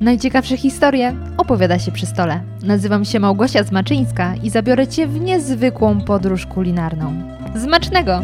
Najciekawsze historie opowiada się przy stole. Nazywam się Małgosia Zmaczyńska i zabiorę Cię w niezwykłą podróż kulinarną. Zmacznego!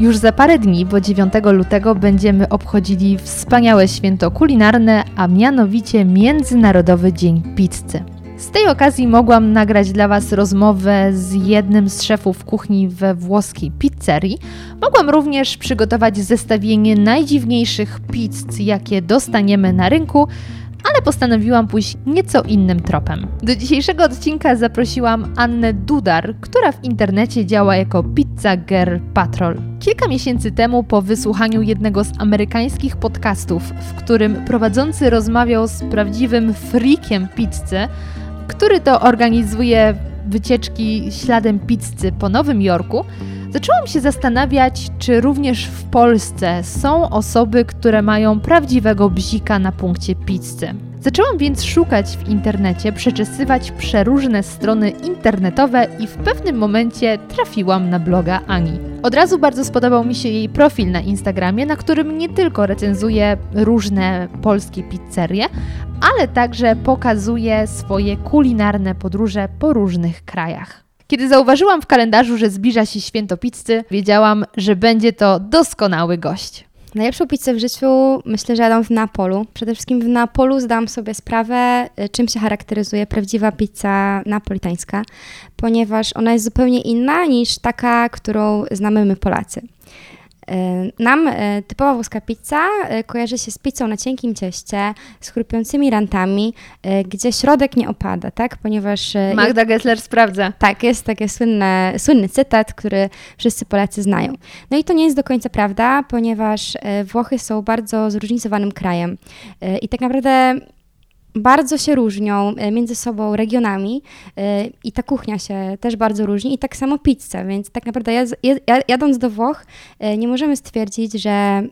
Już za parę dni, bo 9 lutego, będziemy obchodzili wspaniałe święto kulinarne, a mianowicie Międzynarodowy Dzień Pizzy. Z tej okazji mogłam nagrać dla Was rozmowę z jednym z szefów kuchni we włoskiej pizzerii. Mogłam również przygotować zestawienie najdziwniejszych pizz, jakie dostaniemy na rynku, ale postanowiłam pójść nieco innym tropem. Do dzisiejszego odcinka zaprosiłam Annę Dudar, która w internecie działa jako Pizza Girl Patrol. Kilka miesięcy temu, po wysłuchaniu jednego z amerykańskich podcastów, w którym prowadzący rozmawiał z prawdziwym freakiem pizzy, który to organizuje wycieczki śladem pizzy po Nowym Jorku, zaczęłam się zastanawiać, czy również w Polsce są osoby, które mają prawdziwego bzika na punkcie pizzy. Zaczęłam więc szukać w internecie, przeczesywać przeróżne strony internetowe i w pewnym momencie trafiłam na bloga Ani. Od razu bardzo spodobał mi się jej profil na Instagramie, na którym nie tylko recenzuje różne polskie pizzerie, ale także pokazuje swoje kulinarne podróże po różnych krajach. Kiedy zauważyłam w kalendarzu, że zbliża się święto pizzy, wiedziałam, że będzie to doskonały gość. Najlepszą pizzę w życiu myślę, że jadam w Napolu. Przede wszystkim w Napolu zdałam sobie sprawę, y, czym się charakteryzuje prawdziwa pizza napolitańska, ponieważ ona jest zupełnie inna niż taka, którą znamy my Polacy. E, nam e, typowa włoska pizza e, kojarzy się z pizzą na cienkim cieście, z chrupiącymi rantami, gdzie środek nie opada, tak? Ponieważ... Magda Gessler sprawdza. Tak, jest taki słynny, słynny cytat, który wszyscy Polacy znają. No i to nie jest do końca prawda, ponieważ Włochy są bardzo zróżnicowanym krajem i tak naprawdę bardzo się różnią e, między sobą regionami e, i ta kuchnia się też bardzo różni i tak samo pizza, więc tak naprawdę jadąc do Włoch e, nie możemy stwierdzić, że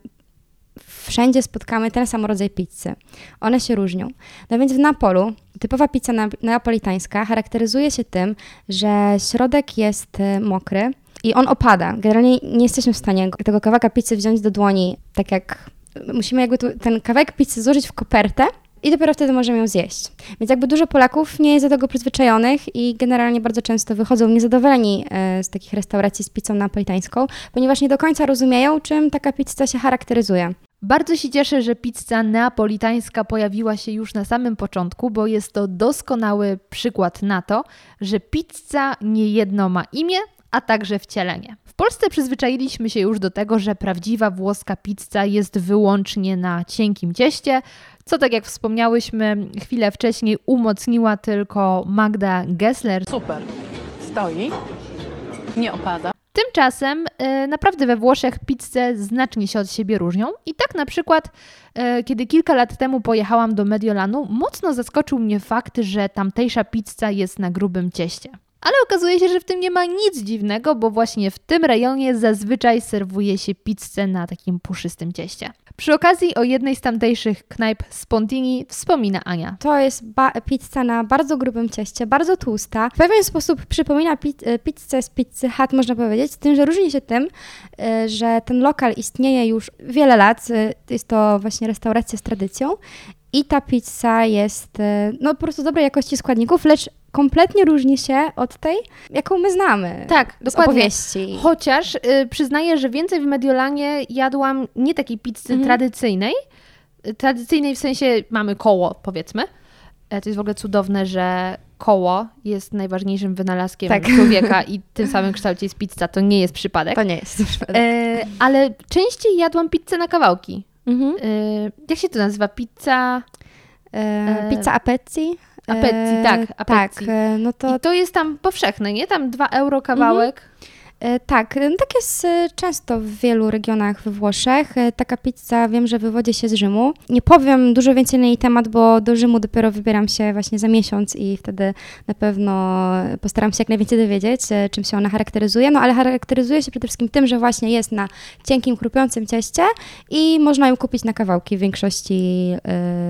wszędzie spotkamy ten sam rodzaj pizzy. One się różnią. No więc w Napolu typowa pizza neapolitańska charakteryzuje się tym, że środek jest mokry i on opada. Generalnie nie jesteśmy w stanie tego kawałka pizzy wziąć do dłoni, tak jak musimy jakby tu, ten kawałek pizzy złożyć w kopertę i dopiero wtedy możemy ją zjeść. Więc jakby dużo Polaków nie jest do tego przyzwyczajonych i generalnie bardzo często wychodzą niezadowoleni e, z takich restauracji z pizzą napolitańską, ponieważ nie do końca rozumieją, czym taka pizza się charakteryzuje. Bardzo się cieszę, że pizza neapolitańska pojawiła się już na samym początku, bo jest to doskonały przykład na to, że pizza nie jedno ma imię, a także wcielenie. W Polsce przyzwyczailiśmy się już do tego, że prawdziwa włoska pizza jest wyłącznie na cienkim cieście, co tak jak wspomniałyśmy chwilę wcześniej umocniła tylko Magda Gessler. Super, stoi, nie opada. Tymczasem y, naprawdę we Włoszech pizze znacznie się od siebie różnią i tak na przykład y, kiedy kilka lat temu pojechałam do Mediolanu, mocno zaskoczył mnie fakt, że tamtejsza pizza jest na grubym cieście. Ale okazuje się, że w tym nie ma nic dziwnego, bo właśnie w tym rejonie zazwyczaj serwuje się pizzę na takim puszystym cieście. Przy okazji o jednej z tamtejszych knajp Spontini wspomina Ania. To jest pizza na bardzo grubym cieście, bardzo tłusta. W pewien sposób przypomina pi e, pizzę z pizzy Hut, można powiedzieć, z tym, że różni się tym, e, że ten lokal istnieje już wiele lat. E, jest to właśnie restauracja z tradycją i ta pizza jest no, po prostu dobrej jakości składników, lecz kompletnie różni się od tej, jaką my znamy. Tak, dokładnie. Opowieści. Chociaż y, przyznaję, że więcej w Mediolanie jadłam nie takiej pizzy mhm. tradycyjnej, tradycyjnej w sensie mamy koło, powiedzmy. E, to jest w ogóle cudowne, że koło jest najważniejszym wynalazkiem tak. człowieka i tym samym kształcie jest pizza. To nie jest przypadek. To nie jest przypadek. E, ale częściej jadłam pizzę na kawałki. Mhm. E, jak się to nazywa? Pizza... Pizza a Apetzi, tak, apetzi. Tak, e, no to... I to jest tam powszechne, nie? Tam 2 euro kawałek. E, tak, no tak jest e, często w wielu regionach we Włoszech. E, taka pizza wiem, że wywodzi się z Rzymu. Nie powiem dużo więcej na jej temat, bo do Rzymu dopiero wybieram się właśnie za miesiąc i wtedy na pewno postaram się jak najwięcej dowiedzieć, czym się ona charakteryzuje. No ale charakteryzuje się przede wszystkim tym, że właśnie jest na cienkim, chrupiącym cieście i można ją kupić na kawałki w większości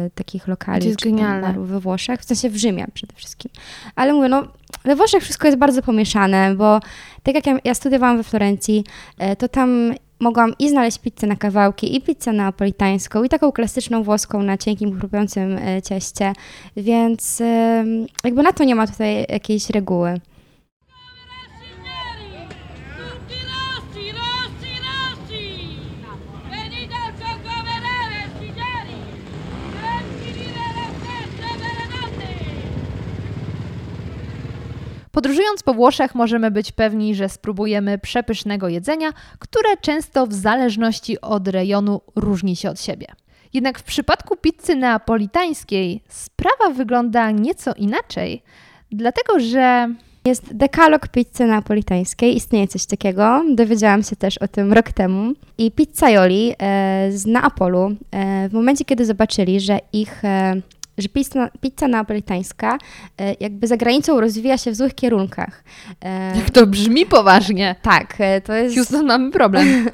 y, takich lokali. Genialne. We Włoszech, w sensie w Rzymie przede wszystkim. Ale mówię, no we Włoszech wszystko jest bardzo pomieszane, bo tak jak ja, ja studiowałam we Florencji, e, to tam mogłam i znaleźć pizzę na kawałki, i pizzę neapolitańską, i taką klasyczną włoską na cienkim, chrupiącym e, cieście, więc jakby na to nie ma tutaj jakiejś reguły. Podróżując po Włoszech możemy być pewni, że spróbujemy przepysznego jedzenia, które często w zależności od rejonu różni się od siebie. Jednak w przypadku pizzy neapolitańskiej sprawa wygląda nieco inaczej, dlatego że Jest dekalog pizzy napolitańskiej, istnieje coś takiego. Dowiedziałam się też o tym rok temu. I pizzaioli e, z Neapolu, e, w momencie kiedy zobaczyli, że ich, e, że pizza, pizza napolitańska e, jakby za granicą rozwija się w złych kierunkach. E, jak to brzmi poważnie. tak, e, to jest... Houston, mamy problem.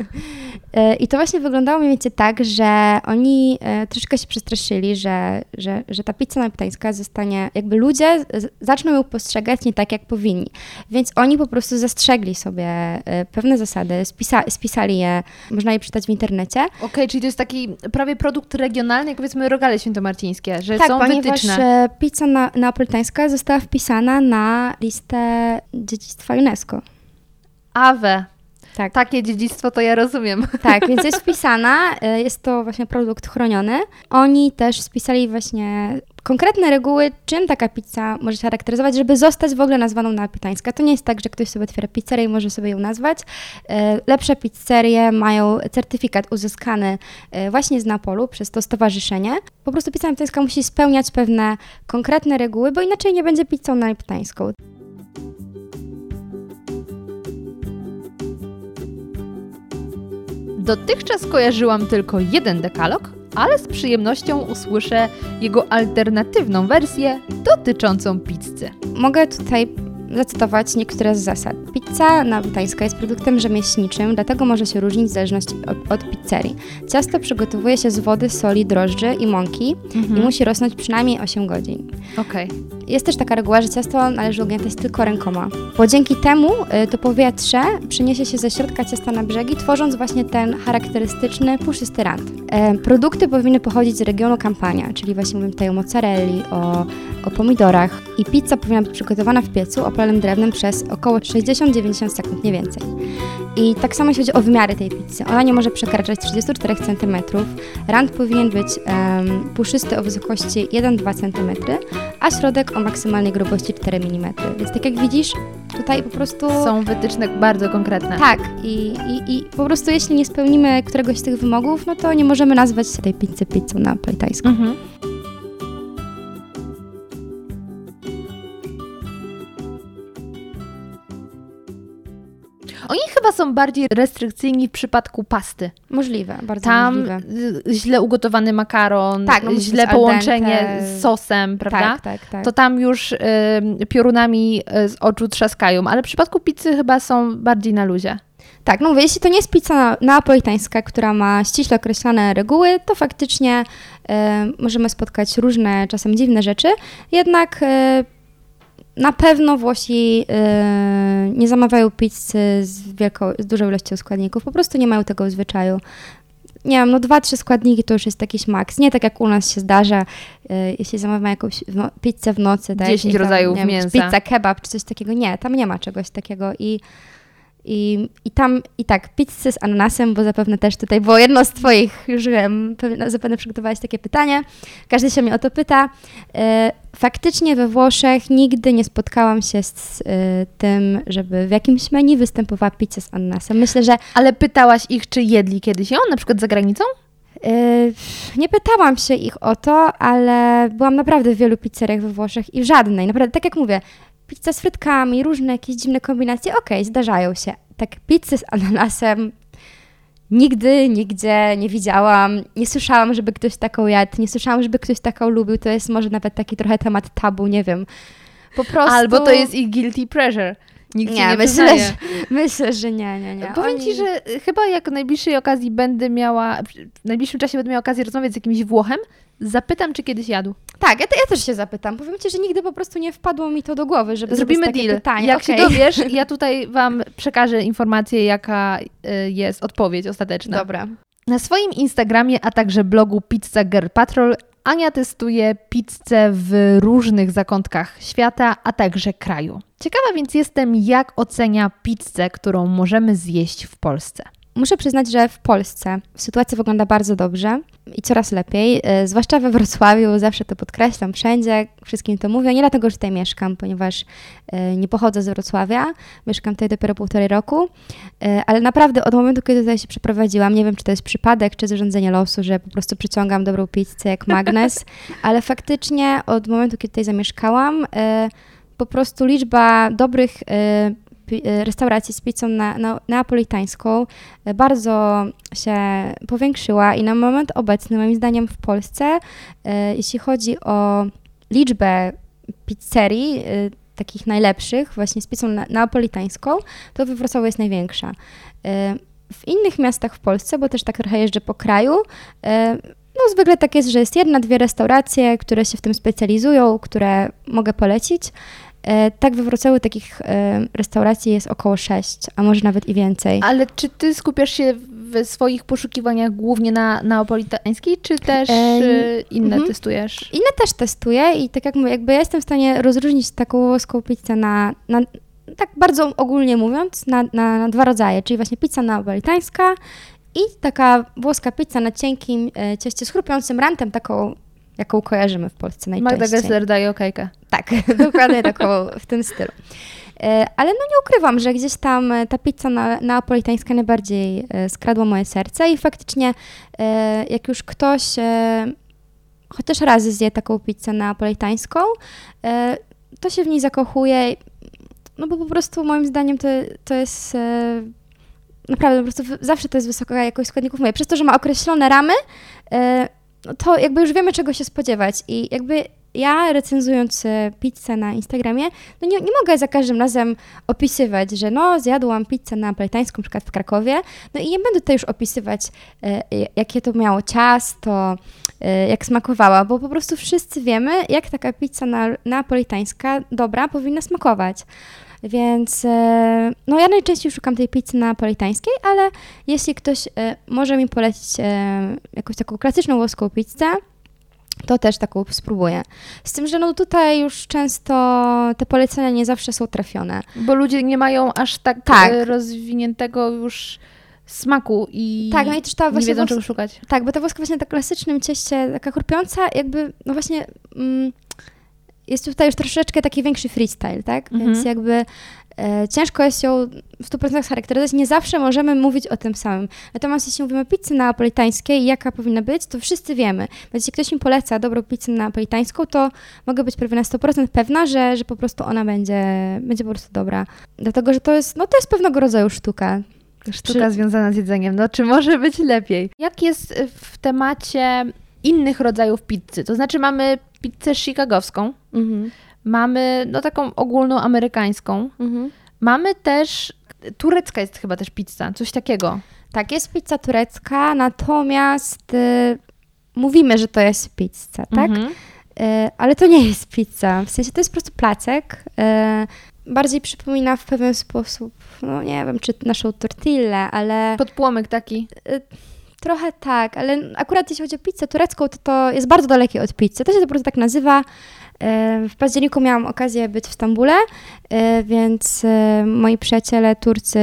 I to właśnie wyglądało mniej więcej tak, że oni troszkę się przestraszyli, że, że, że ta pizza napolitańska zostanie, jakby ludzie zaczną ją postrzegać nie tak, jak powinni. Więc oni po prostu zastrzegli sobie pewne zasady, spisa, spisali je, można je przeczytać w internecie. Okej, czyli to jest taki prawie produkt regionalny, jak powiedzmy rogale świętomarcińskie, że tak, są ponieważ wytyczne. e, pizza na, napolitańska została wpisana na listę dziedzictwa UNESCO. Awe. Tak. Takie dziedzictwo to ja rozumiem. Tak, więc jest wpisana, y, jest to właśnie produkt chroniony. Oni też spisali właśnie konkretne reguły, czym taka pizza może się charakteryzować, żeby zostać w ogóle nazwaną neapolitańska. To nie jest tak, że ktoś sobie otwiera pizzerię i może sobie ją nazwać. Y, Lepsze pizzerie mają certyfikat uzyskany y, właśnie z Napolu przez to stowarzyszenie. Po prostu pizza neapolitańska musi spełniać pewne konkretne reguły, bo inaczej nie będzie pizzą neapolitańską. Dotychczas kojarzyłam tylko jeden dekalog, ale z przyjemnością usłyszę jego alternatywną wersję dotyczącą pizzy. Mogę tutaj zacytować niektóre z zasad. Pizza napolitańska jest produktem rzemieślniczym, dlatego może się różnić w zależności od, od pizzerii. Ciasto przygotowuje się z wody, soli, drożdży i mąki i musi rosnąć przynajmniej 8 godzin. Okej. Jest też taka reguła, że ciasto należy ugniatać tylko rękoma, bo dzięki temu y, to powietrze przyniesie się ze środka ciasta na brzegi, tworząc właśnie ten charakterystyczny, puszysty rant. E, produkty powinny pochodzić z regionu Campania, czyli właśnie mówimy tutaj o mozzarelli, o, o pomidorach i pizza powinna być przygotowana w piecu opalonym drewnem przez około 60-90 sekund, nie więcej. I tak samo jeśli chodzi o wymiary tej pizzy. Ona nie może przekraczać 34 cm. Rand powinien być em, puszysty o wysokości 1-2 cm, a środek o maksymalnej grubości 4 mm. Więc tak jak widzisz, tutaj po prostu... Są wytyczne bardzo konkretne. Tak, i, i, i po prostu jeśli nie spełnimy któregoś z tych wymogów, no to nie możemy nazwać tej pizzy pizzą napolitańską. Mhm. Oni chyba są bardziej restrykcyjni w przypadku pasty. Możliwe, bardzo Tam możliwe. y, źle ugotowany makaron, Tak, no źle połączenie z sosem, prawda? Tak, tak, tak. To tam już y, piorunami y, z oczu trzaskają, ale w przypadku pizzy chyba są bardziej na luzie. Tak, no mówię, jeśli to nie jest pizza neapolitańska, która ma ściśle określone reguły, to faktycznie e, możemy spotkać różne, czasem dziwne rzeczy, jednak e, na pewno Włosi e, nie zamawiają pizzy z, wielką, z dużą ilością składników, po prostu nie mają tego zwyczaju. Nie wiem, no dwa, trzy składniki to już jest jakiś maks. Nie tak jak u nas się zdarza, e, jeśli zamawiamy jakąś no, pizzę w nocy. tak, 10 i tam, rodzajów nie wiem, mięsa. Pizza, kebab czy coś takiego. Nie, tam nie ma czegoś takiego i i, I tam, i tak, pizzy z ananasem, bo zapewne też tutaj było jedno z Twoich, już wiem, pewnie, zapewne przygotowałaś takie pytanie. Każdy się mnie o to pyta. E, faktycznie we Włoszech nigdy nie spotkałam się z e, tym, żeby w jakimś menu występowała pizza z ananasem. Myślę, że Ale pytałaś ich, czy jedli kiedyś ją, na przykład za granicą? e, nie pytałam się ich o to, ale byłam naprawdę w wielu pizzeriach we Włoszech i w żadnej. Naprawdę, tak jak mówię, pizza z frytkami, różne jakieś dziwne kombinacje, okej, zdarzają się. Tak, pizzy z ananasem nigdy, nigdzie nie widziałam. Nie słyszałam, żeby ktoś taką jadł, nie słyszałam, żeby ktoś taką lubił. To jest może nawet taki trochę temat tabu, nie wiem. Po prostu... Albo to jest ich guilty pleasure. Nikt Nie, nie myślę, przyznaje. że, myślę, że nie, nie, nie. Powiem Oni- Ci, że y, chyba jak w najbliższej okazji będę miała, w najbliższym czasie będę miała okazję rozmawiać z jakimś Włochem, zapytam, czy kiedyś jadł. Tak, ja, te- ja też się zapytam. Powiem Ci, że nigdy po prostu nie wpadło mi to do głowy, żeby Zrobimy deal. pytanie. Jak Okej. się dowiesz, ja tutaj Wam przekażę informację, jaka y, jest odpowiedź ostateczna. Dobra. Na swoim Instagramie, a także blogu Pizza Girl Patrol Ania testuje pizzę w różnych zakątkach świata, a także kraju. Ciekawa więc jestem, jak ocenia pizzę, którą możemy zjeść w Polsce. Muszę przyznać, że w Polsce sytuacja wygląda bardzo dobrze i coraz lepiej, e, zwłaszcza we Wrocławiu, zawsze to podkreślam wszędzie, wszystkim to mówię, nie dlatego, że tutaj mieszkam, ponieważ e, nie pochodzę z Wrocławia, mieszkam tutaj dopiero półtorej roku, e, ale naprawdę od momentu, kiedy tutaj się przeprowadziłam, nie wiem, czy to jest przypadek, czy zarządzenie losu, że po prostu przyciągam dobrą pizzę jak magnes, ale faktycznie od momentu, kiedy tutaj zamieszkałam, po prostu liczba dobrych restauracji z pizzą na, na, neapolitańską e, bardzo się powiększyła i na moment obecny, moim zdaniem, w Polsce, e, jeśli chodzi o liczbę pizzerii, e, takich najlepszych, właśnie z pizzą na, neapolitańską, to we Wrocławiu jest największa. E, w innych miastach w Polsce, bo też tak trochę jeżdżę po kraju, e, no zwykle tak jest, że jest jedna, dwie restauracje, które się w tym specjalizują, które mogę polecić. E, Tak we Wrocławiu takich e, restauracji jest około sześć, a może nawet i więcej. Ale czy Ty skupiasz się w swoich poszukiwaniach głównie na neapolitańskiej, czy też y, inne mhm. testujesz? Inne też testuję i tak jak mówię, jakby ja jestem w stanie rozróżnić taką włoską pizzę na, na tak bardzo ogólnie mówiąc, na, na, na dwa rodzaje, czyli właśnie pizza neapolitańska i taka włoska pizza na cienkim e, cieście z chrupiącym rantem, taką, jaką kojarzymy w Polsce najczęściej. Magda Gessler daje okejkę. Tak, dokładnie taką w tym stylu. E, Ale no nie ukrywam, że gdzieś tam e, ta pizza na, neapolitańska najbardziej e, skradła moje serce i faktycznie jak już ktoś chociaż raz zje taką pizzę neapolitańską, to się w niej zakochuje, no bo po prostu moim zdaniem to, to jest naprawdę po prostu zawsze to jest wysoka jakość składników. Mówię, przez to, że ma określone ramy, no to jakby już wiemy czego się spodziewać i jakby ja recenzując e, pizzę na Instagramie, no nie, nie mogę za każdym razem opisywać, że no zjadłam pizzę napolitańską, na przykład w Krakowie, no i nie będę tutaj już opisywać, e, jakie to miało ciasto, e, jak smakowała, bo po prostu wszyscy wiemy, jak taka pizza na, napolitańska dobra powinna smakować. Więc e, no ja najczęściej szukam tej pizzy napolitańskiej, ale jeśli ktoś e, może mi polecić e, jakąś taką klasyczną włoską pizzę, to też taką spróbuję. Z tym, że no tutaj już często te polecenia nie zawsze są trafione. Bo ludzie nie mają aż tak, Tak. rozwiniętego już smaku i Tak, no i też ta nie wiedzą czego szukać. Tak, bo ta włoska właśnie na klasycznym cieście, taka chrupiąca, jakby, no właśnie, mm, jest tutaj już troszeczkę taki większy freestyle, tak? Mhm. Więc jakby e, ciężko jest ją w 100% scharakteryzować. Nie zawsze możemy mówić o tym samym. Natomiast jeśli mówimy o pizzy neapolitańskiej, jaka powinna być, to wszyscy wiemy. Więc jeśli ktoś mi poleca dobrą pizzę neapolitańską, to mogę być prawie na 100% pewna, że, że po prostu ona będzie, będzie po prostu dobra. Dlatego, że to jest, no to jest pewnego rodzaju sztuka. Sztuka związana z jedzeniem. No czy może być lepiej? Jak jest w temacie innych rodzajów pizzy? To znaczy mamy pizzę chicagowską, Mhm. mamy no taką ogólną amerykańską, Mhm. mamy też turecka jest chyba też pizza, coś takiego. Tak, jest pizza turecka, natomiast y, mówimy, że to jest pizza, tak? Mhm. Y, ale to nie jest pizza. W sensie to jest po prostu placek. Y, bardziej przypomina w pewien sposób, no nie wiem, czy naszą tortillę, ale Podpłomyk taki. Trochę tak, ale akurat jeśli chodzi o pizzę turecką, to to jest bardzo dalekie od pizzy. To się po prostu tak nazywa. Y, W październiku miałam okazję być w Stambule, y, więc y, moi przyjaciele Turcy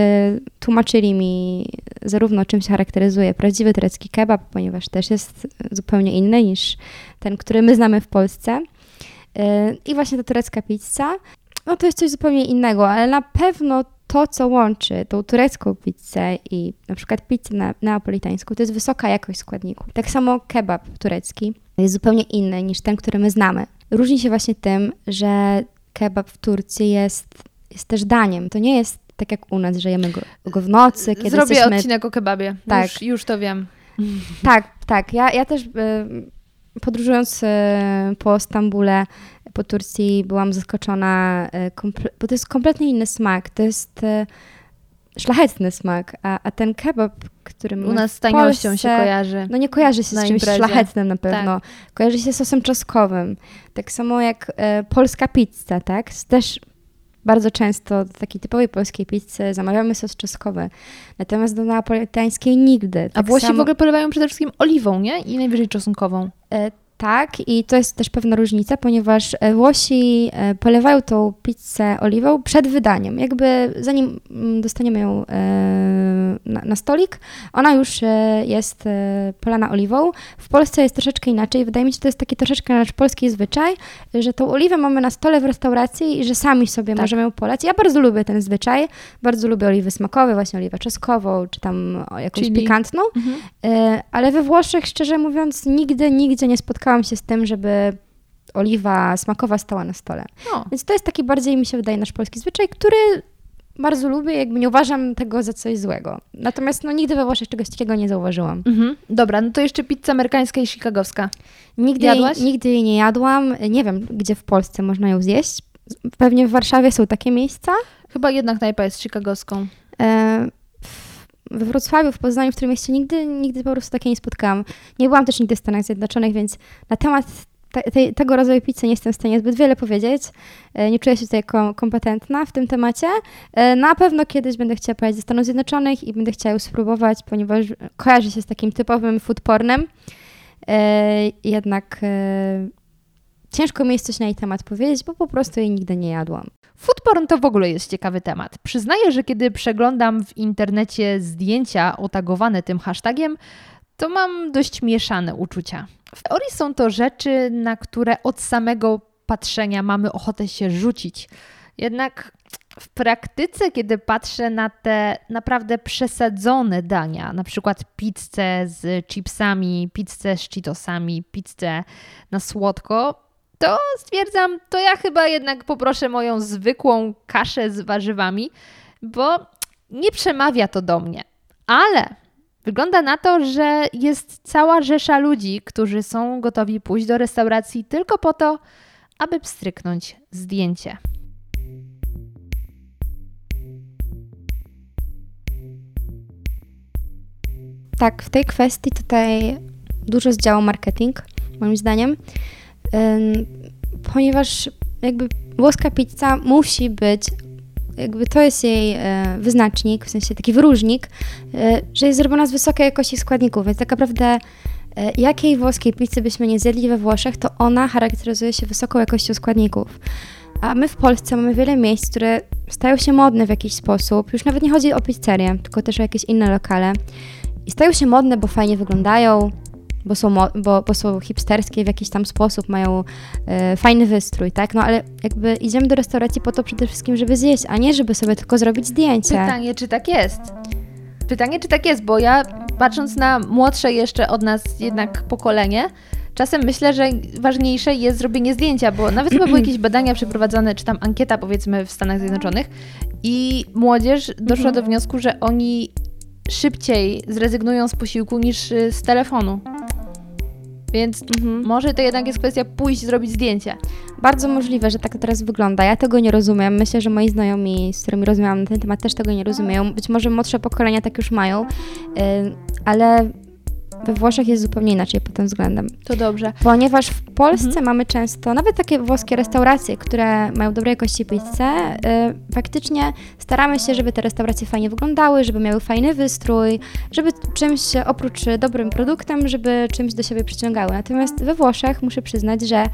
tłumaczyli mi zarówno czym się charakteryzuje prawdziwy turecki kebab, ponieważ też jest zupełnie inny niż ten, który my znamy w Polsce. I właśnie ta turecka pizza, no to jest coś zupełnie innego, ale na pewno to, co łączy tą turecką pizzę i na przykład pizzę na, neapolitańską, to jest wysoka jakość składników. Tak samo kebab turecki jest zupełnie inny niż ten, który my znamy. Różni się właśnie tym, że kebab w Turcji jest, jest też daniem. To nie jest tak jak u nas, że jemy go, go w nocy, kiedy Zrobię jesteśmy... odcinek o kebabie. Tak. Już, już to wiem. Tak, tak. Ja, ja też y, podróżując e, po Stambule, po Turcji, byłam zaskoczona, e, bo to jest kompletnie inny smak. To jest e, szlachetny smak, a, a ten kebab, który U nas z taniością Polsce, się kojarzy. No nie kojarzy się z czymś imprezie. szlachetnym na pewno. Kojarzy się z sosem czosnkowym. Tak samo jak e, polska pizza, tak? Też bardzo często do takiej typowej polskiej pizzy zamawiamy sos czosnkowy. Natomiast do napolitańskiej nigdy. A Tak Włosi samo- w ogóle polewają przede wszystkim oliwą, nie? I najwyżej czosnkową. E, Tak, i to jest też pewna różnica, ponieważ e, Włosi e, polewają tą pizzę oliwą przed wydaniem. Jakby zanim mm, dostaniemy ją e, na, na stolik, ona już jest polana oliwą. W Polsce jest troszeczkę inaczej. Wydaje mi się, że to jest taki troszeczkę nasz polski zwyczaj, że tą oliwę mamy na stole w restauracji i że sami sobie Tak. możemy ją polać. Ja bardzo lubię ten zwyczaj. Bardzo lubię oliwy smakowe, właśnie oliwę czosnkową, czy tam jakąś Chili. pikantną. E, Ale we Włoszech, szczerze mówiąc, nigdy, nigdzie nie spotkałam się z tym, żeby oliwa smakowa stała na stole. No. Więc to jest taki bardziej, mi się wydaje, nasz polski zwyczaj, który bardzo lubię, jakby nie uważam tego za coś złego. Natomiast no, nigdy we Włoszech czegoś takiego nie zauważyłam. Mhm. Dobra, no to jeszcze pizza amerykańska i chicagowska. Nigdy jej, Jadłaś? nigdy jej nie jadłam. Nie wiem, gdzie w Polsce można ją zjeść. Pewnie w Warszawie są takie miejsca. Chyba jedna knajpa jest chicagowską. E, We Wrocławiu, w Poznaniu, w którym mieście nigdy, nigdy po prostu takiej nie spotkałam. Nie byłam też nigdy w Stanach Zjednoczonych, więc na temat te, tej- tego rodzaju pizzy nie jestem w stanie zbyt wiele powiedzieć. E, Nie czuję się tutaj kom- kompetentna w tym temacie. E, Na pewno kiedyś będę chciała pojechać do Stanów Zjednoczonych i będę chciała ją spróbować, ponieważ kojarzy się z takim typowym food pornem. E, Jednak ciężko mi jest coś na jej temat powiedzieć, bo po prostu jej nigdy nie jadłam. Food porn to w ogóle jest ciekawy temat. Przyznaję, że kiedy przeglądam w internecie zdjęcia otagowane tym hashtagiem, to mam dość mieszane uczucia. W teorii są to rzeczy, na które od samego patrzenia mamy ochotę się rzucić. Jednak w praktyce, kiedy patrzę na te naprawdę przesadzone dania, na przykład pizzę z chipsami, pizzę z cheetosami, pizzę na słodko, to stwierdzam, to ja chyba jednak poproszę moją zwykłą kaszę z warzywami, bo nie przemawia to do mnie. Ale wygląda na to, że jest cała rzesza ludzi, którzy są gotowi pójść do restauracji tylko po to, aby pstryknąć zdjęcie. Tak, w tej kwestii tutaj dużo zdziałał marketing, moim zdaniem, ponieważ jakby włoska pizza musi być, jakby to jest jej e, wyznacznik, w sensie taki wyróżnik, e, że jest zrobiona z wysokiej jakości składników, więc tak naprawdę e, jakiej włoskiej pizzy byśmy nie zjedli we Włoszech, to ona charakteryzuje się wysoką jakością składników. A my w Polsce mamy wiele miejsc, które stają się modne w jakiś sposób. Już nawet nie chodzi o pizzerię, tylko też o jakieś inne lokale. I stają się modne, bo fajnie wyglądają, bo są, bo, bo są hipsterskie w jakiś tam sposób, mają e, fajny wystrój, tak? No ale jakby idziemy do restauracji po to przede wszystkim, żeby zjeść, a nie żeby sobie tylko zrobić zdjęcie. Pytanie, czy tak jest? Pytanie, czy tak jest, bo ja patrząc na młodsze jeszcze od nas jednak pokolenie, czasem myślę, że ważniejsze jest zrobienie zdjęcia, bo nawet chyba były jakieś badania przeprowadzone, czy tam ankieta powiedzmy w Stanach Zjednoczonych i młodzież doszła do wniosku, że oni szybciej zrezygnują z posiłku niż y, z telefonu. Więc Mhm. może to jednak jest kwestia pójść zrobić zdjęcie. Bardzo możliwe, że tak to teraz wygląda. Ja tego nie rozumiem. Myślę, że moi znajomi, z którymi rozmawiałam na ten temat, też tego nie rozumieją. Być może młodsze pokolenia tak już mają, ale we Włoszech jest zupełnie inaczej pod tym względem. To dobrze. Ponieważ w Polsce Mhm. mamy często, nawet takie włoskie restauracje, które mają dobrej jakości pizzę, y, faktycznie staramy się, żeby te restauracje fajnie wyglądały, żeby miały fajny wystrój, żeby czymś oprócz dobrym produktem, żeby czymś do siebie przyciągały. Natomiast we Włoszech muszę przyznać, że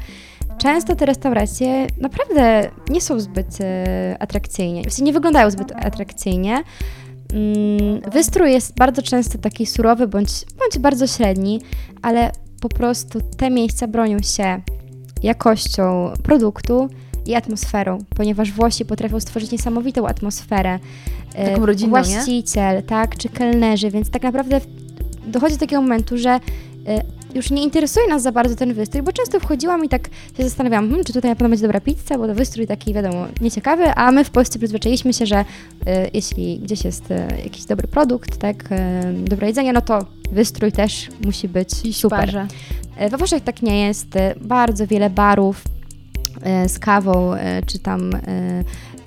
często te restauracje naprawdę nie są zbyt y, atrakcyjnie, w sensie nie wyglądają zbyt atrakcyjnie. Mm, Wystrój jest bardzo często taki surowy bądź, bądź bardzo średni, ale po prostu te miejsca bronią się jakością produktu i atmosferą, ponieważ Włosi potrafią stworzyć niesamowitą atmosferę. E, Taką rodzinną, nie? Właściciel, tak, czy kelnerzy, więc tak naprawdę dochodzi do takiego momentu, że e, już nie interesuje nas za bardzo ten wystrój, bo często wchodziłam i tak się zastanawiałam, hmm, czy tutaj na pewno będzie dobra pizza, bo to wystrój taki, wiadomo, nieciekawy, a my w Polsce przyzwyczailiśmy się, że e, jeśli gdzieś jest e, jakiś dobry produkt, tak, e, dobre jedzenie, no to wystrój też musi być I super. szparze. E, We Włoszech tak nie jest. E, Bardzo wiele barów e, z kawą, e, czy tam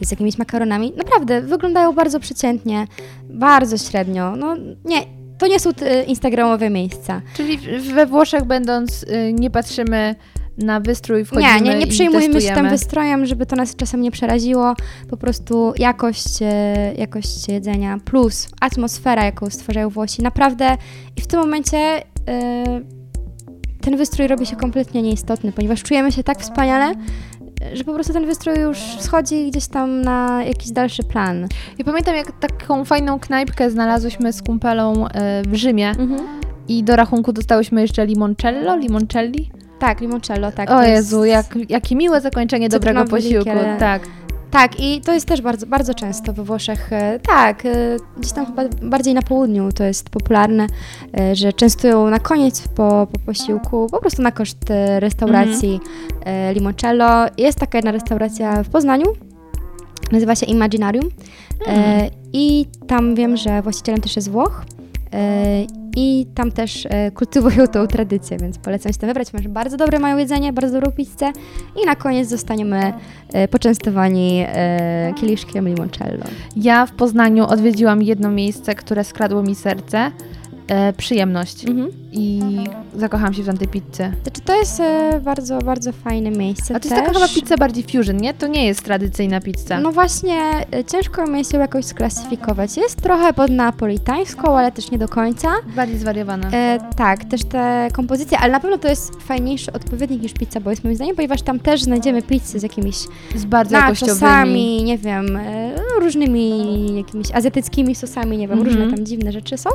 z jakimiś makaronami. Naprawdę, wyglądają bardzo przeciętnie, bardzo średnio. No nie, to nie są e, instagramowe miejsca. Czyli we Włoszech będąc y, nie patrzymy na wystrój, wchodzimy Nie, nie, nie i przejmujmy się tym wystrojem, żeby to nas czasem nie przeraziło. Po prostu jakość, e, jakość jedzenia plus atmosfera, jaką stwarzają Włosi. Naprawdę i w tym momencie e, ten wystrój robi się kompletnie nieistotny, ponieważ czujemy się tak wspaniale, że po prostu ten wystrój już schodzi gdzieś tam na jakiś dalszy plan. Ja pamiętam, jak taką fajną knajpkę znalazłyśmy z kumpelą y, w Rzymie i do rachunku dostałyśmy jeszcze limoncello, limoncelli. Tak, limoncello, tak. o Jezu, jak, jakie miłe zakończenie dobrego posiłku. likier. Tak. Tak, i to jest też bardzo, bardzo często we Włoszech. e, Tak, e, gdzieś tam chyba bardziej na południu to jest popularne, e, że częstują na koniec po, po posiłku, po prostu na koszt restauracji e, Limoncello. Jest taka jedna restauracja w Poznaniu, nazywa się Imaginarium e, i tam wiem, że właścicielem też jest Włoch. E, I tam też e, kultywują tą tradycję, więc polecam się tam wybrać. Masz bardzo dobre mają jedzenie, bardzo dobrą pizzę i na koniec zostaniemy e, poczęstowani kieliszkiem limoncello. Ja w Poznaniu odwiedziłam jedno miejsce, które skradło mi serce. E, przyjemność. I zakochałam się w tamtej pizzy. Znaczy to jest e, bardzo, bardzo fajne miejsce A to jest też. taka chyba pizza bardziej fusion, nie? To nie jest tradycyjna pizza. No właśnie, e, ciężko mi jest ją jakoś sklasyfikować. Jest trochę pod napolitańską, ale też nie do końca. Bardziej zwariowana. E, tak, też te kompozycje, ale na pewno to jest fajniejszy odpowiednik niż pizza, bo jest moim zdaniem, ponieważ tam też znajdziemy pizzy z jakimiś Z bardzo jakościowymi. nie wiem, e, różnymi jakimiś azjatyckimi sosami, nie wiem, Mhm. różne tam dziwne rzeczy są.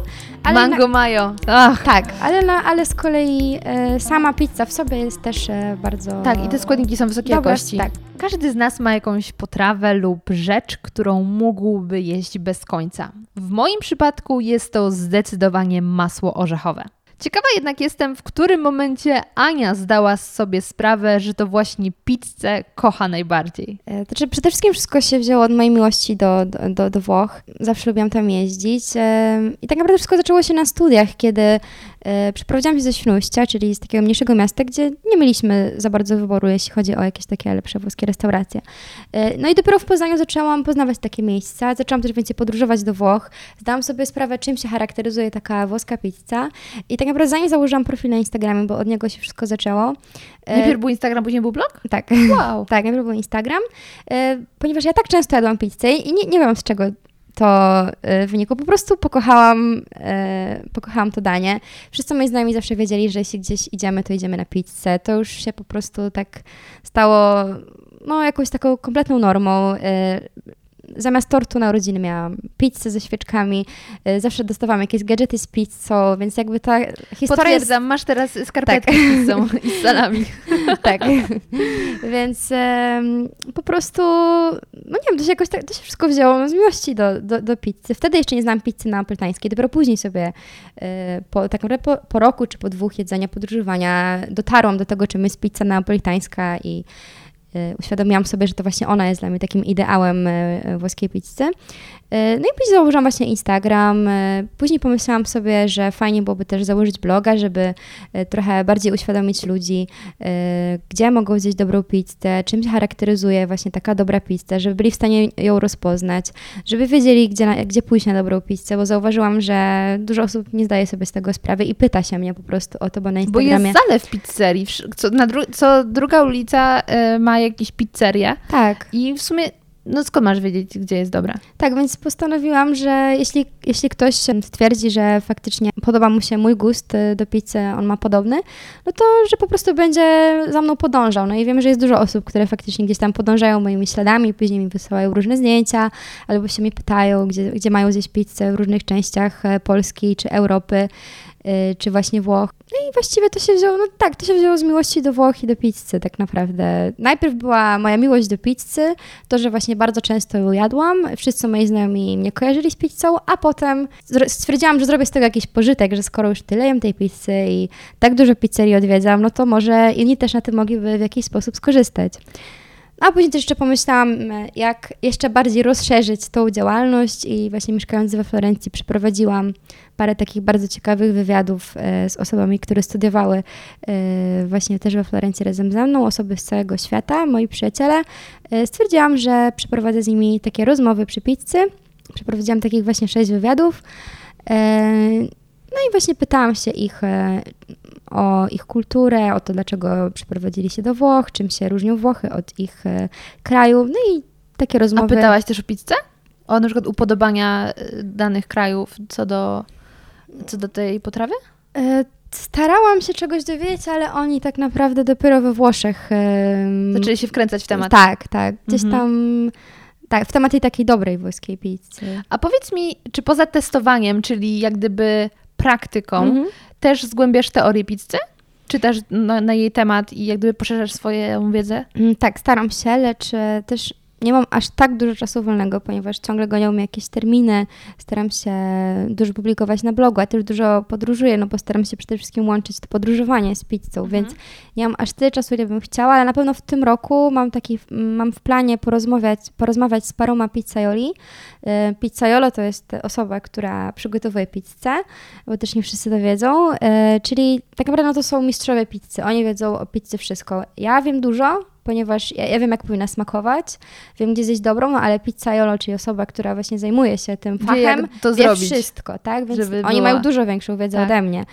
Ale Mango mayo. Ach. Tak, ale, na, ale z kolei e, sama pizza w sobie jest też e, bardzo. Tak, i te składniki są wysokiej Dobra, jakości. tak. Każdy z nas ma jakąś potrawę lub rzecz, którą mógłby jeść bez końca. W moim przypadku jest to zdecydowanie masło orzechowe. Ciekawa jednak jestem, w którym momencie Ania zdała sobie sprawę, że to właśnie pizzę kocha najbardziej. E, Znaczy, przede wszystkim wszystko się wzięło od mojej miłości do, do, do, Włoch. Zawsze lubiłam tam jeździć. I tak naprawdę wszystko zaczęło się na studiach, kiedy przeprowadziłam się ze Świnoujścia, czyli z takiego mniejszego miasta, gdzie nie mieliśmy za bardzo wyboru, jeśli chodzi o jakieś takie lepsze włoskie restauracje. E, No i dopiero w Poznaniu zaczęłam poznawać takie miejsca. Zaczęłam też więcej podróżować do Włoch. Zdałam sobie sprawę, czym się charakteryzuje taka włoska pizza. I tak naprawdę zanim założyłam profil na Instagramie, bo od niego się wszystko zaczęło. e, Najpierw był Instagram, później był blog? Tak. Wow. Tak, najpierw był Instagram, e, ponieważ ja tak często jadłam pizzę i nie, nie wiem z czego to e, wynikło. Po prostu pokochałam, e, pokochałam to danie. Wszyscy moi znajomi zawsze wiedzieli, że jeśli gdzieś idziemy, to idziemy na pizzę. To już się po prostu tak stało no, jakąś taką kompletną normą. Zamiast tortu na urodziny miałam pizzę ze świeczkami, e, zawsze dostawałam jakieś gadżety z pizzą, więc jakby ta historia jest Potwierdzam, masz teraz skarpetki z pizzą i z salami. tak. Więc em, po prostu, no nie wiem, to się jakoś tak, to się wszystko wzięło z miłości do, do, do pizzy. Wtedy jeszcze nie znam pizzy napolitańskiej, dopiero później sobie e, po, tak naprawdę po, po roku czy po dwóch jedzenia, podróżowania dotarłam do tego, czym jest pizza napolitańska i uświadomiłam sobie, że to właśnie ona jest dla mnie takim ideałem e, e, włoskiej pizzy. E, No i później założyłam właśnie Instagram. e, Później pomyślałam sobie, że fajnie byłoby też założyć bloga, żeby e, trochę bardziej uświadomić ludzi, gdzie mogą zjeść dobrą pizzę, czym się charakteryzuje właśnie taka dobra pizza, żeby byli w stanie ją rozpoznać, żeby wiedzieli, gdzie, gdzie pójść na dobrą pizzę, bo zauważyłam, że dużo osób nie zdaje sobie z tego sprawy i pyta się mnie po prostu o to, bo na Bo Instagramie... jest zalew pizzerii. Co, dru- co druga ulica ma jakieś pizzerię Tak. i w sumie, no skąd masz wiedzieć, gdzie jest dobra? Tak, więc postanowiłam, że jeśli, jeśli ktoś stwierdzi, że faktycznie podoba mu się mój gust y, do pizzy, on ma podobny, no to, że po prostu będzie za mną podążał. No i wiem, że jest dużo osób, które faktycznie gdzieś tam podążają moimi śladami, później mi wysyłają różne zdjęcia, albo się mnie pytają, gdzie, gdzie mają zjeść pizzę w różnych częściach e, Polski czy Europy, czy właśnie Włoch. No i właściwie to się wzięło, no tak, to się wzięło z miłości do Włoch i do pizzy tak naprawdę. Najpierw była moja miłość do pizzy, to, że właśnie bardzo często ją jadłam, wszyscy moi znajomi mnie kojarzyli z pizzą, a potem stwierdziłam, że zrobię z tego jakiś pożytek, że skoro już tyle jem tej pizzy i tak dużo pizzerii odwiedzam, no to może inni też na tym mogliby w jakiś sposób skorzystać. A później też jeszcze pomyślałam, e, jak jeszcze bardziej rozszerzyć tą działalność i właśnie mieszkając we Florencji przeprowadziłam parę takich bardzo ciekawych wywiadów e, z osobami, które studiowały e, właśnie też we Florencji razem ze mną, osoby z całego świata, moi przyjaciele. Stwierdziłam, że przeprowadzę z nimi takie rozmowy przy pizzy. Przeprowadziłam takich właśnie sześć wywiadów. No i właśnie pytałam się ich o ich kulturę, o to, dlaczego przeprowadzili się do Włoch, czym się różnią Włochy od ich e, kraju. No i takie A rozmowy. pytałaś też o pizzę? O na przykład upodobania y, danych krajów co do, co do tej potrawy? E, Starałam się czegoś dowiedzieć, ale oni tak naprawdę dopiero we Włoszech. Zaczęli się wkręcać w temat. Tak, tak. Gdzieś Mhm. tam. Tak, w temat tej takiej dobrej włoskiej pizzy. A powiedz mi, czy poza testowaniem, czyli jak gdyby praktyką, Mhm. Też zgłębiasz teorię pizzy? Czytasz na, na jej temat i jak gdyby poszerzasz swoją wiedzę? Mm, Tak, staram się, lecz e, też nie mam aż tak dużo czasu wolnego, ponieważ ciągle gonią mnie jakieś terminy. Staram się dużo publikować na blogu, a też dużo podróżuję, no bo staram się przede wszystkim łączyć to podróżowanie z pizzą, więc nie mam aż tyle czasu, ile bym chciała, ale na pewno w tym roku mam taki, mam w planie porozmawiać, porozmawiać z paroma pizzaioli. E, Pizzaiolo to jest osoba, która przygotowuje pizzę, bo też nie wszyscy to wiedzą, e, czyli tak naprawdę no to są mistrzowie pizzy, oni wiedzą o pizzy wszystko. Ja wiem dużo, ponieważ ja, ja wiem, jak powinna smakować, wiem, gdzie zjeść dobrą, no ale pizzaiolo, czyli osoba, która właśnie zajmuje się tym Wie, fachem, wie zrobić, wszystko, tak? Więc oni była- mają dużo większą wiedzę Tak. ode mnie.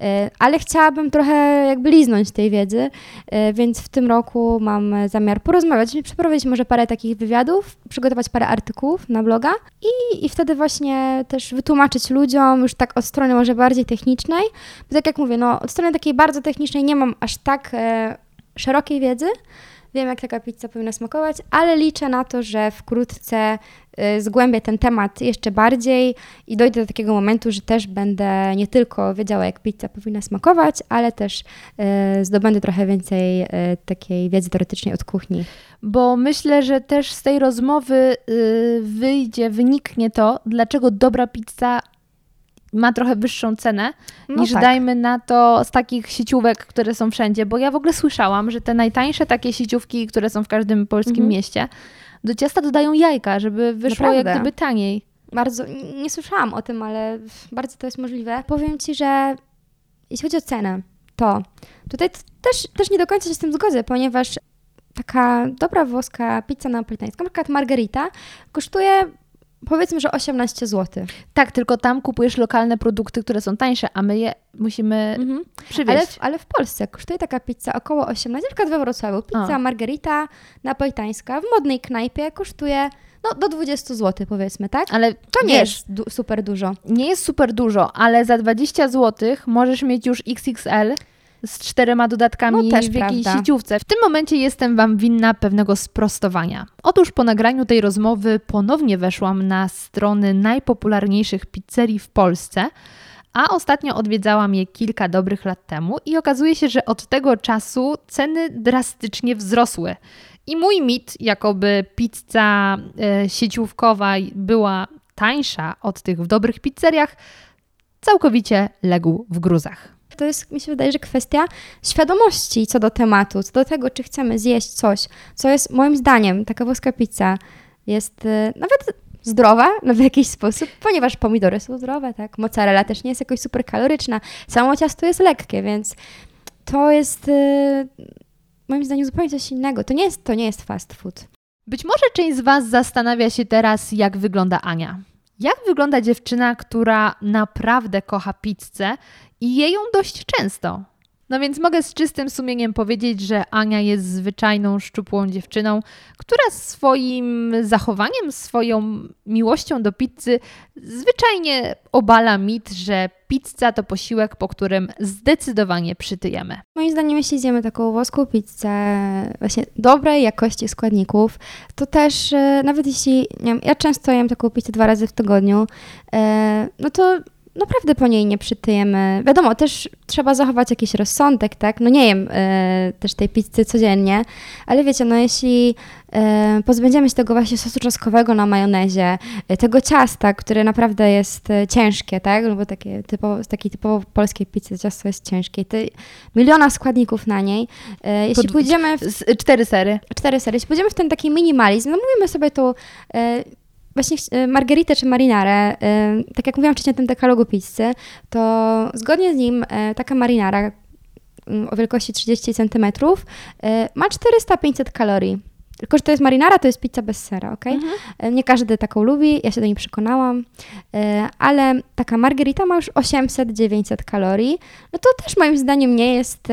E, Ale chciałabym trochę jakby liznąć tej wiedzy, e, więc w tym roku mam zamiar porozmawiać, przeprowadzić może parę takich wywiadów, przygotować parę artykułów na bloga i, i wtedy właśnie też wytłumaczyć ludziom już tak od strony może bardziej technicznej, bo tak jak mówię, no od strony takiej bardzo technicznej nie mam aż tak e, szerokiej wiedzy, Wiem, jak taka pizza powinna smakować, ale liczę na to, że wkrótce y, zgłębię ten temat jeszcze bardziej i dojdę do takiego momentu, że też będę nie tylko wiedziała, jak pizza powinna smakować, ale też y, zdobędę trochę więcej y, takiej wiedzy teoretycznej od kuchni. Bo myślę, że też z tej rozmowy wyjdzie, wyniknie to, dlaczego dobra pizza ma trochę wyższą cenę No niż tak. dajmy na to z takich sieciówek, które są wszędzie. Bo ja w ogóle słyszałam, że te najtańsze takie sieciówki, które są w każdym polskim Mhm. mieście, do ciasta dodają jajka, żeby wyszło jak Naprawdę? gdyby taniej. Bardzo, nie słyszałam o tym, ale bardzo to jest możliwe. Powiem Ci, że jeśli chodzi o cenę, to tutaj też, też nie do końca się z tym zgodzę, ponieważ taka dobra włoska pizza napolitańska, na przykład margarita, kosztuje powiedzmy, że 18 zł. Tak, tylko tam kupujesz lokalne produkty, które są tańsze, a my je musimy Ale, przywieźć. w, ale w Polsce kosztuje taka pizza około 18, na przykład we Wrocławiu. Pizza O. margarita napolitańska w modnej knajpie kosztuje no, do 20 zł powiedzmy, tak? Ale To nie wiesz, jest du- super dużo. nie jest super dużo, ale za 20 zł możesz mieć już XXL z czterema dodatkami No, też w jakiejś prawda. sieciówce. W tym momencie jestem Wam winna pewnego sprostowania. Otóż po nagraniu tej rozmowy ponownie weszłam na strony najpopularniejszych pizzerii w Polsce, a ostatnio odwiedzałam je kilka dobrych lat temu i okazuje się, że od tego czasu ceny drastycznie wzrosły. I mój mit, jakoby pizza e, sieciówkowa była tańsza od tych w dobrych pizzeriach, całkowicie legł w gruzach. To jest, mi się wydaje, że kwestia świadomości co do tematu, co do tego, czy chcemy zjeść coś, co jest moim zdaniem, taka włoska pizza jest y, nawet zdrowa no w jakiś sposób, ponieważ pomidory są zdrowe, tak? Mozzarella też nie jest jakoś super kaloryczna, samo ciasto jest lekkie, więc to jest y, moim zdaniem zupełnie coś innego. To nie jest, to nie jest fast food. Być może część z Was zastanawia się teraz, jak wygląda Ania. Jak wygląda dziewczyna, która naprawdę kocha pizzę i je ją dość często? No więc mogę z czystym sumieniem powiedzieć, że Ania jest zwyczajną, szczupłą dziewczyną, która swoim zachowaniem, swoją miłością do pizzy zwyczajnie obala mit, że pizza to posiłek, po którym zdecydowanie przytyjemy. Moim zdaniem, jeśli zjemy taką włoską pizzę właśnie dobrej jakości składników, to też e, nawet jeśli, nie wiem, ja często jem taką pizzę dwa razy w tygodniu, e, no to naprawdę po niej nie przytyjemy. Wiadomo, też trzeba zachować jakiś rozsądek, tak? No nie jem e, też tej pizzy codziennie, ale wiecie, no jeśli e, pozbędziemy się tego właśnie sosu czosnkowego na majonezie, e, tego ciasta, które naprawdę jest ciężkie, tak? No bo takie typowo, z takiej typowo polskiej pizzy ciasto jest ciężkie. Te miliona składników na niej. Jeśli Pod- pójdziemy w cztery sery. cztery sery. Jeśli pójdziemy w ten taki minimalizm, no mówimy sobie tu właśnie e, margheritę czy marinarę, e, tak jak mówiłam wcześniej o tym dekalogu pizzy, to zgodnie z nim e, taka marinara mm, o wielkości 30 cm ma 400-500 kalorii. Tylko, że to jest marinara, to jest pizza bez sera, ok? E, Nie każdy taką lubi, ja się do niej przekonałam, ale taka margherita ma już 800-900 kalorii. No to też moim zdaniem nie jest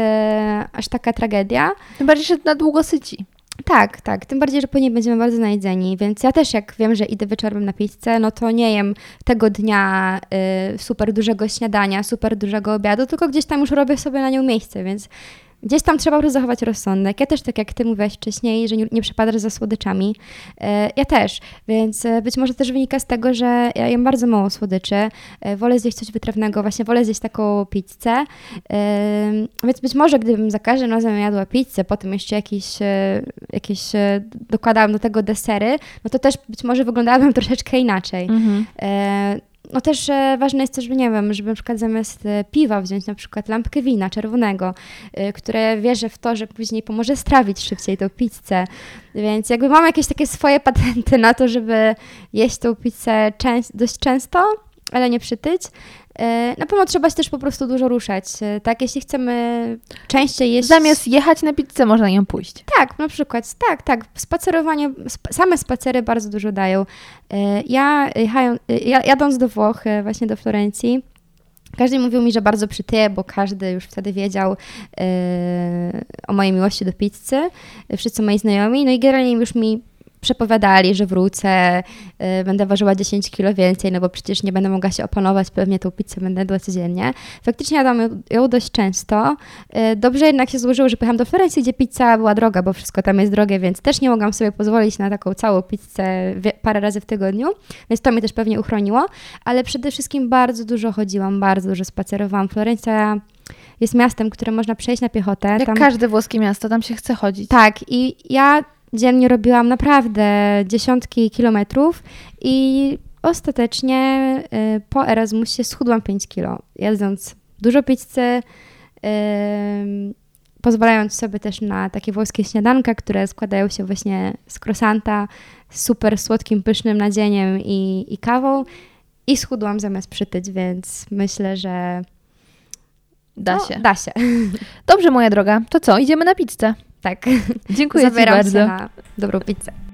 aż taka tragedia. Tym bardziej, że na długo syci. Tak, tak. Tym bardziej, że później będziemy bardzo najedzeni, więc ja też jak wiem, że idę wieczorem na pizzę, no to nie jem tego dnia y, super dużego śniadania, super dużego obiadu, tylko gdzieś tam już robię sobie na nią miejsce, więc gdzieś tam trzeba zachować rozsądek. Ja też, tak jak ty mówiłaś wcześniej, że nie, nie przepadasz za słodyczami. E, ja też, więc e, być może też wynika z tego, że ja jem bardzo mało słodyczy. E, wolę zjeść coś wytrawnego, właśnie wolę zjeść taką pizzę. Więc być może gdybym za każdym razem jadła pizzę, potem jeszcze jakieś, jakieś dokładałam do tego desery, no to też być może wyglądałabym troszeczkę inaczej. E, no też e, ważne jest też, że nie wiem, żeby na przykład zamiast e, piwa wziąć na przykład lampkę wina czerwonego, e, które wierzę w to, że później pomoże strawić szybciej tą pizzę. Więc jakby mam jakieś takie swoje patenty na to, żeby jeść tą pizzę dość często, ale nie przytyć. E, Na pewno trzeba się też po prostu dużo ruszać, e, tak? Jeśli chcemy częściej jeść... Zamiast jechać na pizzę, można ją pójść. Tak, na przykład, tak, tak. Spacerowanie, sp- same spacery bardzo dużo dają. E, Ja, jechają- ja jadąc do Włoch, właśnie do Florencji, każdy mówił mi, że bardzo przytyję, bo każdy już wtedy wiedział e, o mojej miłości do pizzy, wszyscy moi znajomi, no i generalnie już mi przepowiadali, że wrócę, y, będę ważyła 10 kilo więcej, no bo przecież nie będę mogła się opanować, pewnie tą pizzę będę jadła codziennie. Faktycznie jadłam ją, ją dość często. Y, Dobrze jednak się złożyło, że pojechałam do Florencji, gdzie pizza była droga, bo wszystko tam jest drogie, więc też nie mogłam sobie pozwolić na taką całą pizzę parę razy w tygodniu, więc to mnie też pewnie uchroniło, ale przede wszystkim bardzo dużo chodziłam, bardzo dużo spacerowałam. Florencja jest miastem, które można przejść na piechotę. Jak Tam- każde włoskie miasto, tam się chce chodzić. tak, i ja dziennie robiłam naprawdę dziesiątki kilometrów i ostatecznie y, po Erasmusie schudłam 5 kilo, jedząc dużo pizzy, y, pozwalając sobie też na takie włoskie śniadanka, które składają się właśnie z croissanta, z super słodkim, pysznym nadzieniem i, i kawą i schudłam zamiast przytyć, więc myślę, że Da no, się. Da się, Dobrze, moja droga. To co? Idziemy na pizzę. Tak. Dziękuję Zabieram bardzo. się na dobrą pizzę.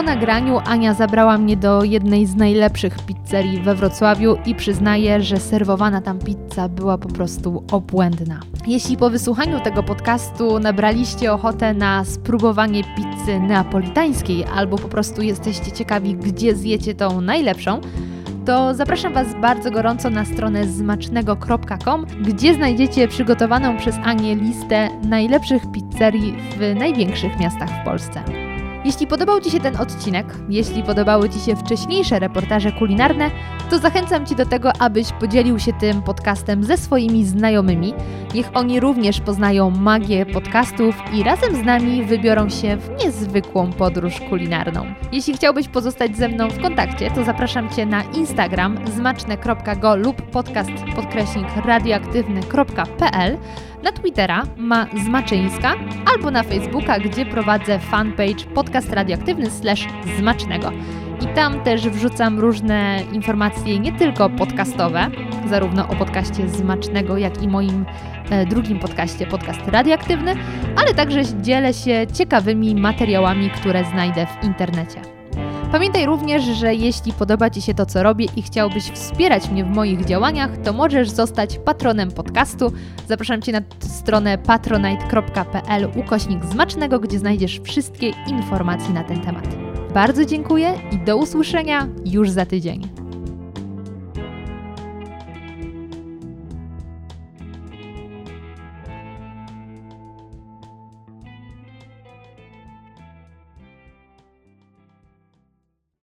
Po nagraniu Ania zabrała mnie do jednej z najlepszych pizzerii we Wrocławiu i przyznaję, że serwowana tam pizza była po prostu obłędna. Jeśli po wysłuchaniu tego podcastu nabraliście ochotę na spróbowanie pizzy neapolitańskiej albo po prostu jesteście ciekawi, gdzie zjecie tą najlepszą, to zapraszam Was bardzo gorąco na stronę zmacznego.com, gdzie znajdziecie przygotowaną przez Anię listę najlepszych pizzerii w największych miastach w Polsce. Jeśli podobał Ci się ten odcinek, jeśli podobały Ci się wcześniejsze reportaże kulinarne, to zachęcam Cię do tego, abyś podzielił się tym podcastem ze swoimi znajomymi. Niech oni również poznają magię podcastów i razem z nami wybiorą się w niezwykłą podróż kulinarną. Jeśli chciałbyś pozostać ze mną w kontakcie, to zapraszam Cię na Instagram zmaczne.go lub podcast podkreśnik radioaktywny.pl na Twittera ma Zmaczyńska albo na Facebooka, gdzie prowadzę fanpage podcast radioaktywny slash zmacznego. I tam też wrzucam różne informacje, nie tylko podcastowe, zarówno o podcaście Zmacznego, jak i moim e, drugim podcaście, podcast radioaktywny, ale także dzielę się ciekawymi materiałami, które znajdę w internecie. Pamiętaj również, że jeśli podoba Ci się to, co robię i chciałbyś wspierać mnie w moich działaniach, to możesz zostać patronem podcastu. Zapraszam Cię na stronę patronite.pl ukośnik zmacznego, gdzie znajdziesz wszystkie informacje na ten temat. Bardzo dziękuję i do usłyszenia już za tydzień.